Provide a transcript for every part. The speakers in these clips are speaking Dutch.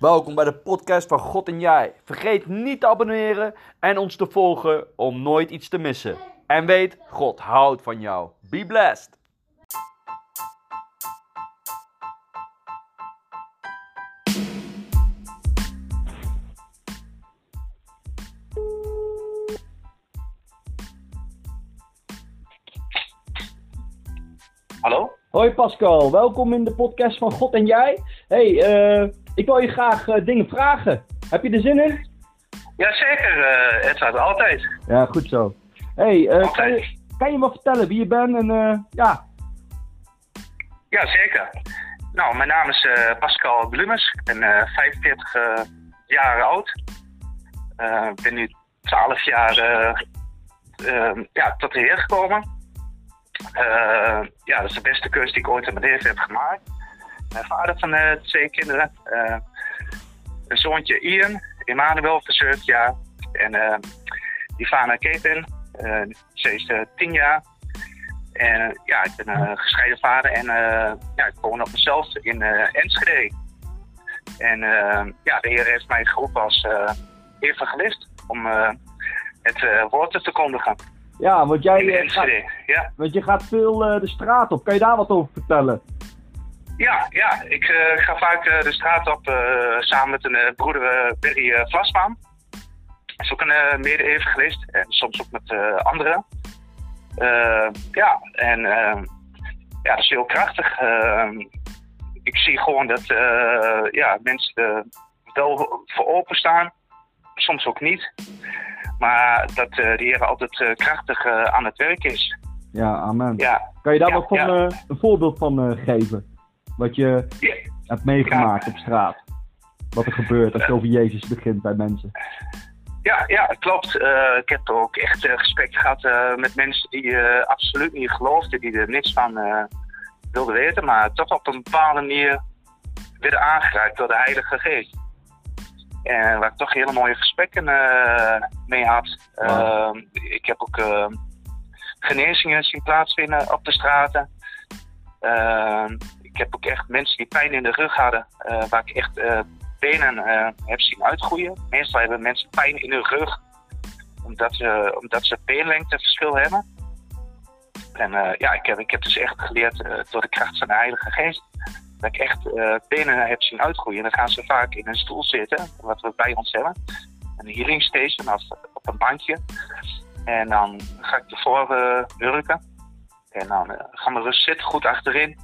Welkom bij de podcast van God en Jij. Vergeet niet te abonneren en ons te volgen om nooit iets te missen. En weet, God houdt van jou. Be blessed. Hallo? Hoi Pascal, welkom in de podcast van God en Jij. Hey, eh, ik wil je graag eh, dingen vragen. Heb je er zin in? Jazeker, uh, Edward, altijd. Ja, goed zo. Hey, eh, kan, je, kan je me vertellen wie je bent en eh, ja, Jazeker. Nou, mijn naam is eh, Pascal Blumers. Ik ben eh, 45 eh, jaar oud. Eh, Ik ben nu 12 jaar eh, eh, ja, tot de Heer gekomen. Eh, ja, dat is de beste keuze die ik ooit in mijn leven heb gemaakt. Vader van eh, twee kinderen. Eh, een zoontje Ian, Emmanuel van 7 jaar. En eh Ivana Kevin, eh ze is eh, 10 jaar. En ja, ik ben een gescheiden vader en eh, ja, ik woon op mezelf in eh, Enschede. En eh, ja, de Heer heeft mij geroepen als eh, evangelist om eh, het eh, woord te verkondigen ja want, jij, in eh, gaat. Ja, want je gaat veel eh, de straat op. Kan je daar wat over vertellen? Ja, ja ik eh, ga vaak eh, de straat op eh, samen met een broeder Berry Vlasman. Hij is ook een mede-evangelist en soms ook met anderen. Ja, en ja, dat is heel krachtig. Eh, ik zie gewoon dat ja, mensen wel voor openstaan, soms ook niet. Maar dat de Heer altijd krachtig aan het werk is. Ja, amen. Ja, Kan je daar Ja, wat van, ja. een voorbeeld van geven? Wat je hebt meegemaakt op straat. Wat er gebeurt als je over Jezus begint bij mensen. Ja, ja, klopt. Eh, ik heb ook echt eh, gesprekken gehad eh, met mensen die absoluut niet geloofden, die er niks van wilden weten, maar toch op een bepaalde manier werden aangeraakt door de Heilige Geest. En waar ik toch hele mooie gesprekken mee had. Wauw. Eh, ik heb ook eh, genezingen zien plaatsvinden op de straten. Ik heb ook echt mensen die pijn in de rug hadden, eh, waar ik echt eh, benen eh, heb zien uitgroeien. Meestal hebben mensen pijn in hun rug, omdat ze, omdat ze beenlengteverschil hebben. En ja, ik heb, ik heb dus echt geleerd door de kracht van de Heilige Geest. Dat ik echt benen heb zien uitgroeien. En dan gaan ze vaak in een stoel zitten, wat we bij ons hebben. Een healing station of op een bankje. En dan ga ik ervoor eh hurken. En dan gaan we rust zitten, goed achterin.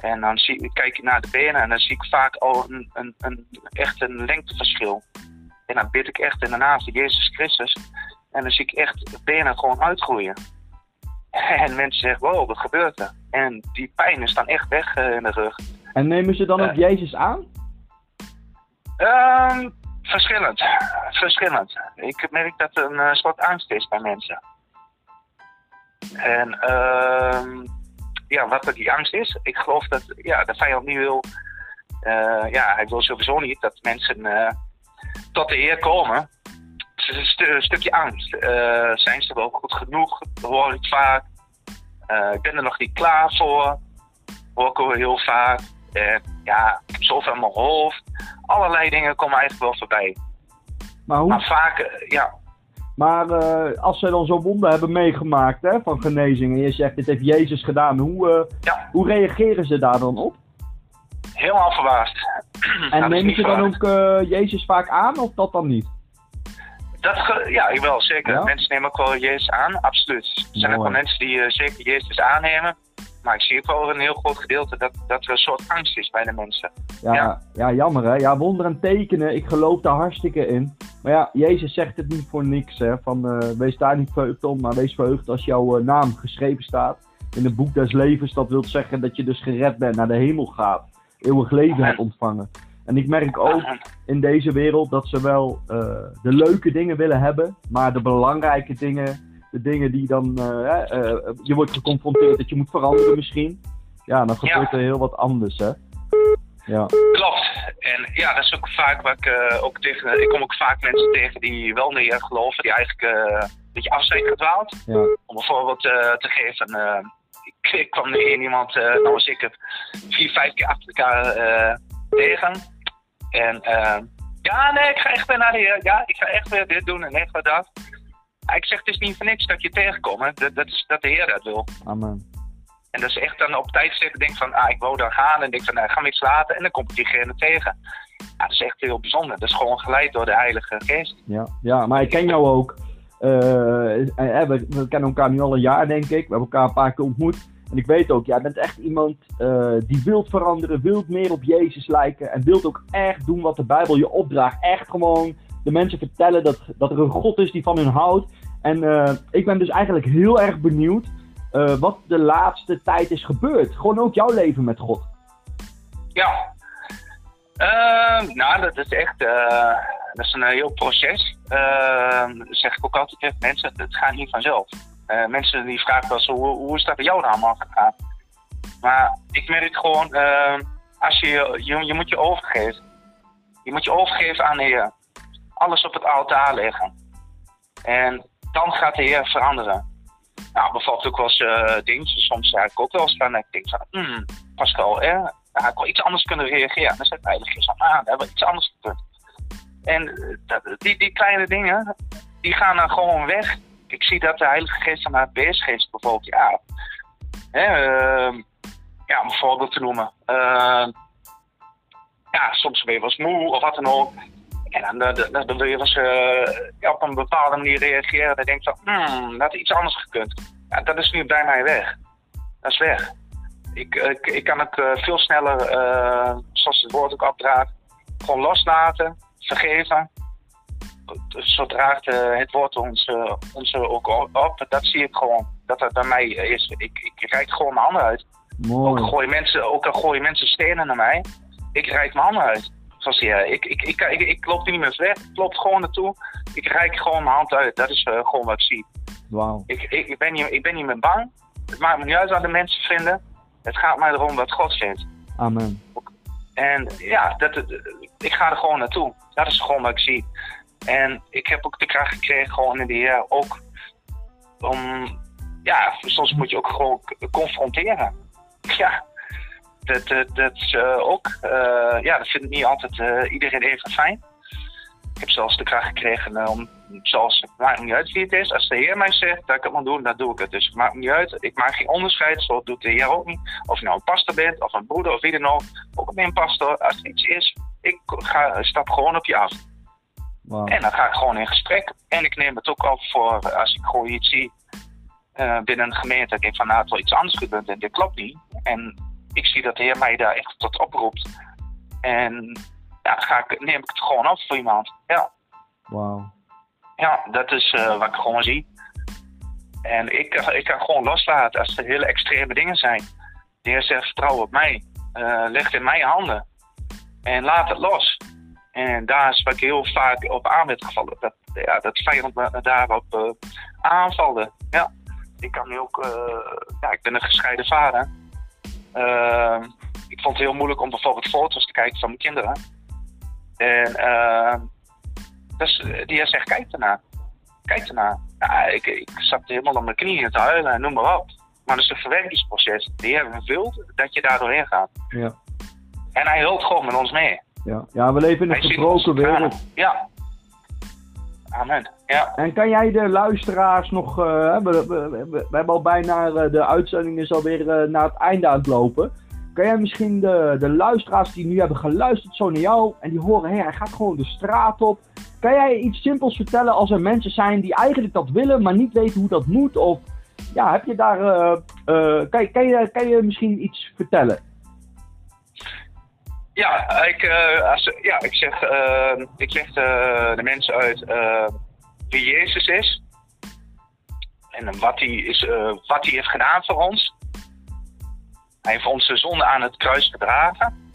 En dan zie, kijk ik naar de benen en dan zie ik vaak al een, een, een, echt een lengteverschil. En dan bid ik echt in de naam van Jezus Christus. En dan zie ik echt de benen gewoon uitgroeien. En mensen zeggen, wow, wat gebeurt er? En die pijn is dan echt weg eh, in de rug. En nemen ze dan ook Eh. Jezus aan? Ehm, verschillend. Verschillend. Ik merk dat er een eh, soort angst is bij mensen. En ehm, ja, wat er die angst is, ik geloof dat ja, de vijand niet wil. eh, ja, hij wil sowieso niet dat mensen eh, tot de Heer komen. Het is een, stu- een stukje angst. Eh, zijn ze wel goed genoeg? Hoor ik vaak. Ik ben er nog niet klaar voor. Hoor ik heel vaak. Ja, zoveel in mijn hoofd. Allerlei dingen komen eigenlijk wel voorbij. Maar, hoe, Maar vaak, ja, maar eh, als ze dan zo'n wonder hebben meegemaakt hè, van genezing en je zegt dit heeft Jezus gedaan, hoe, eh, ja, hoe reageren ze daar dan op? helemaal verbaasd. En is nemen ze dan ook eh, Jezus vaak aan of dat dan niet? Dat ge- ja, jawel, zeker. Ja? Mensen nemen ook wel Jezus aan, absoluut. Er zijn ook wel mensen die zeker Jezus aannemen. Maar ik zie ook wel een heel groot gedeelte dat, dat er een soort angst is bij de mensen. Ja, ja. Ja. jammer hè. Ja, wonderen en tekenen, ik geloof daar hartstikke in. Maar ja, Jezus zegt het niet voor niks hè. Van, eh, wees daar niet verheugd om, maar wees verheugd als jouw eh, naam geschreven staat. In het boek des levens, dat wil zeggen dat je dus gered bent, naar de hemel gaat. Eeuwig leven hebt ontvangen. En ik merk ook in deze wereld dat ze wel eh, de leuke dingen willen hebben, maar de belangrijke dingen, de dingen die dan, je wordt geconfronteerd dat je moet veranderen misschien. Ja, dan gebeurt er heel wat anders hè. Ja. Klopt. En ja, dat is ook vaak waar ik eh, ook tegen. Ik kom ook vaak mensen tegen die wel niet geloven, die eigenlijk eh, een beetje af zijn gedwaald. Ja. Om een voorbeeld eh, te geven. ik, ik kwam één iemand, nou was ik het vier, vijf keer achter elkaar tegen. En uh, ja, nee, ik ga echt weer naar de. Ja, ik ga echt weer dit doen en echt wat dat. Ik zeg, het is niet voor niks dat je tegenkomt. Dat, dat is dat de Heer dat wil. Amen. En dat is echt dan op tijd zeggen, denk van, ah, ik wou daar gaan. En denk van, nou, ga me iets laten. En dan kom ik diegene tegen. Ja, dat is echt heel bijzonder. Dat is gewoon geleid door de Heilige Geest. Ja, ja maar ik ken jou ook. Uh, we, we, kennen elkaar nu al een jaar, denk ik. We hebben elkaar een paar keer ontmoet. En ik weet ook, jij bent echt iemand uh, die wilt veranderen, wilt meer op Jezus lijken. En wilt ook echt doen wat de Bijbel je opdraagt. Echt gewoon de mensen vertellen dat, dat er een God is die van hun houdt. En ik ben dus eigenlijk heel erg benieuwd uh, wat de laatste tijd is gebeurd. Gewoon ook jouw leven met God. Ja, uh, nou dat is echt dat is een heel proces. dat zeg ik ook altijd tegen mensen, het gaat niet vanzelf. mensen die vragen wel zo, hoe, hoe is dat bij jou allemaal gegaan? Maar ik merk gewoon, als je, je, je moet je overgeven. Je moet je overgeven aan de Heer. Alles op het altaar leggen. En dan gaat de Heer veranderen. Nou, bijvoorbeeld ook wel eens uh. Soms heb ik ook wel eens van, ik denk van, hmm, Pascal, hè, had ik wel iets anders kunnen reageren. Dan zegt eigenlijk van, ah, we hebben iets anders. En eh, dat, die, die kleine dingen, die gaan dan gewoon weg. Ik zie dat de Heilige Geest van de HBS-geest bijvoorbeeld, ja, hè, uh, ja, om een voorbeeld te noemen. Uh, ja, soms ben je wel moe of wat dan ook. En dan, dan, dan wil je eens uh, op een bepaalde manier reageren. Dan denk je van, hmm, dat had iets anders gekund. Ja, dat is nu bij mij weg. Dat is weg. Ik, ik, ik kan het uh, veel sneller, uh, zoals het woord ook opdraagt, gewoon loslaten, vergeven. Zodra het, het woord ons, ons ook op, dat zie ik gewoon. Dat dat bij mij is. Ik, ik reik gewoon mijn handen uit. Mooi. Ook, gooien mensen, ook al gooien mensen stenen naar mij, ik reik mijn handen uit. Ik, ik, ik, ik, ik loop niet meer weg. Ik loop gewoon naartoe. Ik reik gewoon mijn hand uit. Dat is uh, gewoon wat ik zie. Wauw. Ik, ik, ik, ben niet, ik ben niet meer bang. Het maakt me niet uit wat de mensen vinden. Het gaat mij erom wat God vindt. Amen. En ja, dat, ik ga er gewoon naartoe. Dat is gewoon wat ik zie. En ik heb ook de kracht gekregen gewoon in de Heer ook om... Ja, soms moet je ook gewoon confronteren. Ja, dat, dat, dat is uh, ook, uh, ja, dat vind ik niet altijd uh, iedereen even fijn. Ik heb zelfs de kracht gekregen om, zoals, het maakt niet uit wie het is. Als de Heer mij zegt dat ik het moet doen, dan doe ik het. Dus het maakt niet uit. Ik maak geen onderscheid, zo doet de Heer ook niet. Of je nou een pastor bent, of een broeder, of wie dan ook. Ook een pastor, als er iets is, ik ga, stap gewoon op je af. Wow. En dan ga ik gewoon in gesprek. En ik neem het ook op voor als ik gewoon iets zie uh, binnen een gemeente. Ik denk van nou, het wel iets anders gebeurd en dit klopt niet. En ik zie dat de Heer mij daar echt tot oproept. En ja, ga ik, neem ik het gewoon af voor iemand. Ja. Wauw. Ja, dat is uh, wat ik gewoon zie. En ik, ik kan gewoon loslaten als er hele extreme dingen zijn. De Heer zegt, vertrouw op mij. Uh, leg het in mijn handen. En laat het los. En daar is wat ik heel vaak op aan werd gevallen. Dat, ja, dat vijand me daarop uh, aanvalde. Ja. Ik kan nu ook... ja, ik ben een gescheiden vader. Uh, ik vond het heel moeilijk om bijvoorbeeld foto's te kijken van mijn kinderen. En uh, dus die zegt, kijk ernaar. Kijk ernaar. Ik, ik zat helemaal op mijn knieën te huilen en noem maar op. Maar dat is een verwerkingsproces. De Heer wil dat je daar doorheen gaat. Ja. En hij hulpt gewoon met ons mee. Ja, ja we leven in een gebroken wereld. Ja. Amen. Ja. En kan jij de luisteraars nog. Uh, we, we, we, hebben al bijna. Uh, de uitzending is alweer uh, naar het einde aan het lopen. Kan jij misschien de, de luisteraars die nu hebben geluisterd zo naar jou. en die horen, hé, hij gaat gewoon de straat op. Kan jij iets simpels vertellen als er mensen zijn die eigenlijk dat willen. maar niet weten hoe dat moet? Of ja, heb je daar. kan, kan, je, kan je misschien iets vertellen? Ja, ik, uh, als, ja, ik zeg, uh, ik leg de, de mensen uit wie Jezus is. En wat hij, is, wat hij heeft gedaan voor ons. Hij heeft onze zonde aan het kruis gedragen.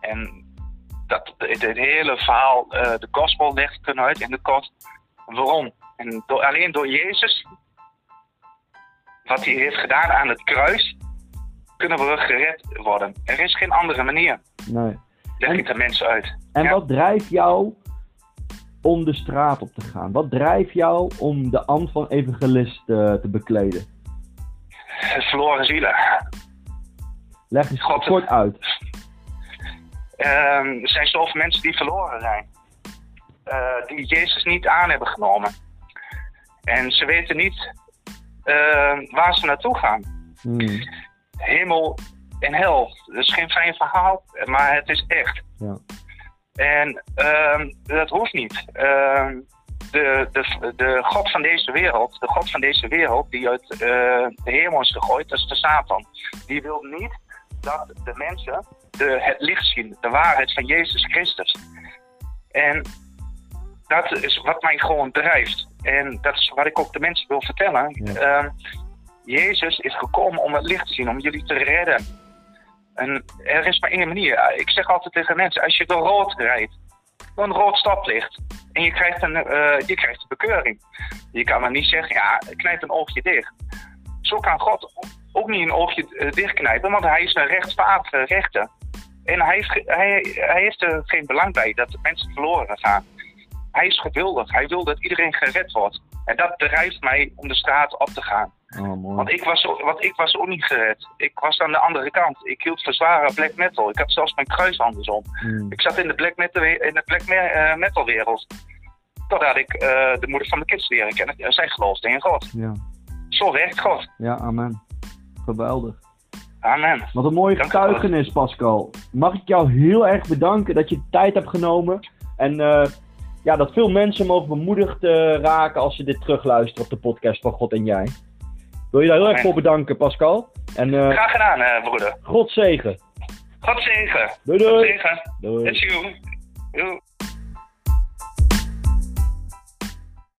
En dat, het, het hele verhaal, de gospel legt kunnen uit in de kort. Waarom? En door, alleen door Jezus, wat hij heeft gedaan aan het kruis, kunnen we gered worden. Er is geen andere manier. Nee. Leg ik de mensen uit. En ja. wat drijft jou om de straat op te gaan? Wat drijft jou om de ambt van evangelist uh, te bekleden? Verloren zielen. Leg eens God, kort uit. Ehm, er zijn zoveel mensen die verloren zijn. Eh, die Jezus niet aan hebben genomen. En ze weten niet ehm, waar ze naartoe gaan. Hmm. Hemel en hel. Dat is geen fijn verhaal, maar het is echt. Ja. En ehm, dat hoeft niet. Ehm, de, de, de God van deze wereld, de God van deze wereld, die uit eh, de hemel is gegooid, dat is de Satan. Die wil niet dat de mensen de, het licht zien, de waarheid van Jezus Christus. En dat is wat mij gewoon drijft. En dat is wat ik ook de mensen wil vertellen. Ja. Ehm, Jezus is gekomen om het licht te zien, om jullie te redden. En er is maar één manier. Ik zeg altijd tegen mensen, als je door rood rijdt, door een rood stoplicht, en je krijgt een, eh, je krijgt een bekeuring. Je kan dan niet zeggen, ja, knijp een oogje dicht. Zo kan God ook niet een oogje eh, dichtknijpen, want hij is een rechtvaardige rechter. En hij heeft, hij, hij heeft er geen belang bij dat mensen verloren gaan. Hij is geduldig. Hij wil dat iedereen gered wordt. En dat drijft mij om de straat op te gaan. Oh. Want ik was, ook- want ik was ook niet gered. Ik was aan de andere kant. Ik hield voor zware black metal. Ik had zelfs mijn kruis andersom. Hmm. Ik zat in de black metal, in de black eh, metal wereld. Totdat ik eh, de moeder van mijn kids leren kennen. En zij geloofde in God. Ja. Zo werkt God. ja, amen. Geweldig. Amen. Wat een mooie getuigenis, Pascal. Mag ik jou heel erg bedanken dat je de tijd hebt genomen. En eh, ja, dat veel mensen mogen bemoedigd eh, raken als ze dit terugluisteren op de podcast van God en Jij. Wil je daar heel erg voor bedanken, Pascal. En eh Graag gedaan, eh, broeder. God zegen. God zegen. Doei God doei. zegen. doei. You. You.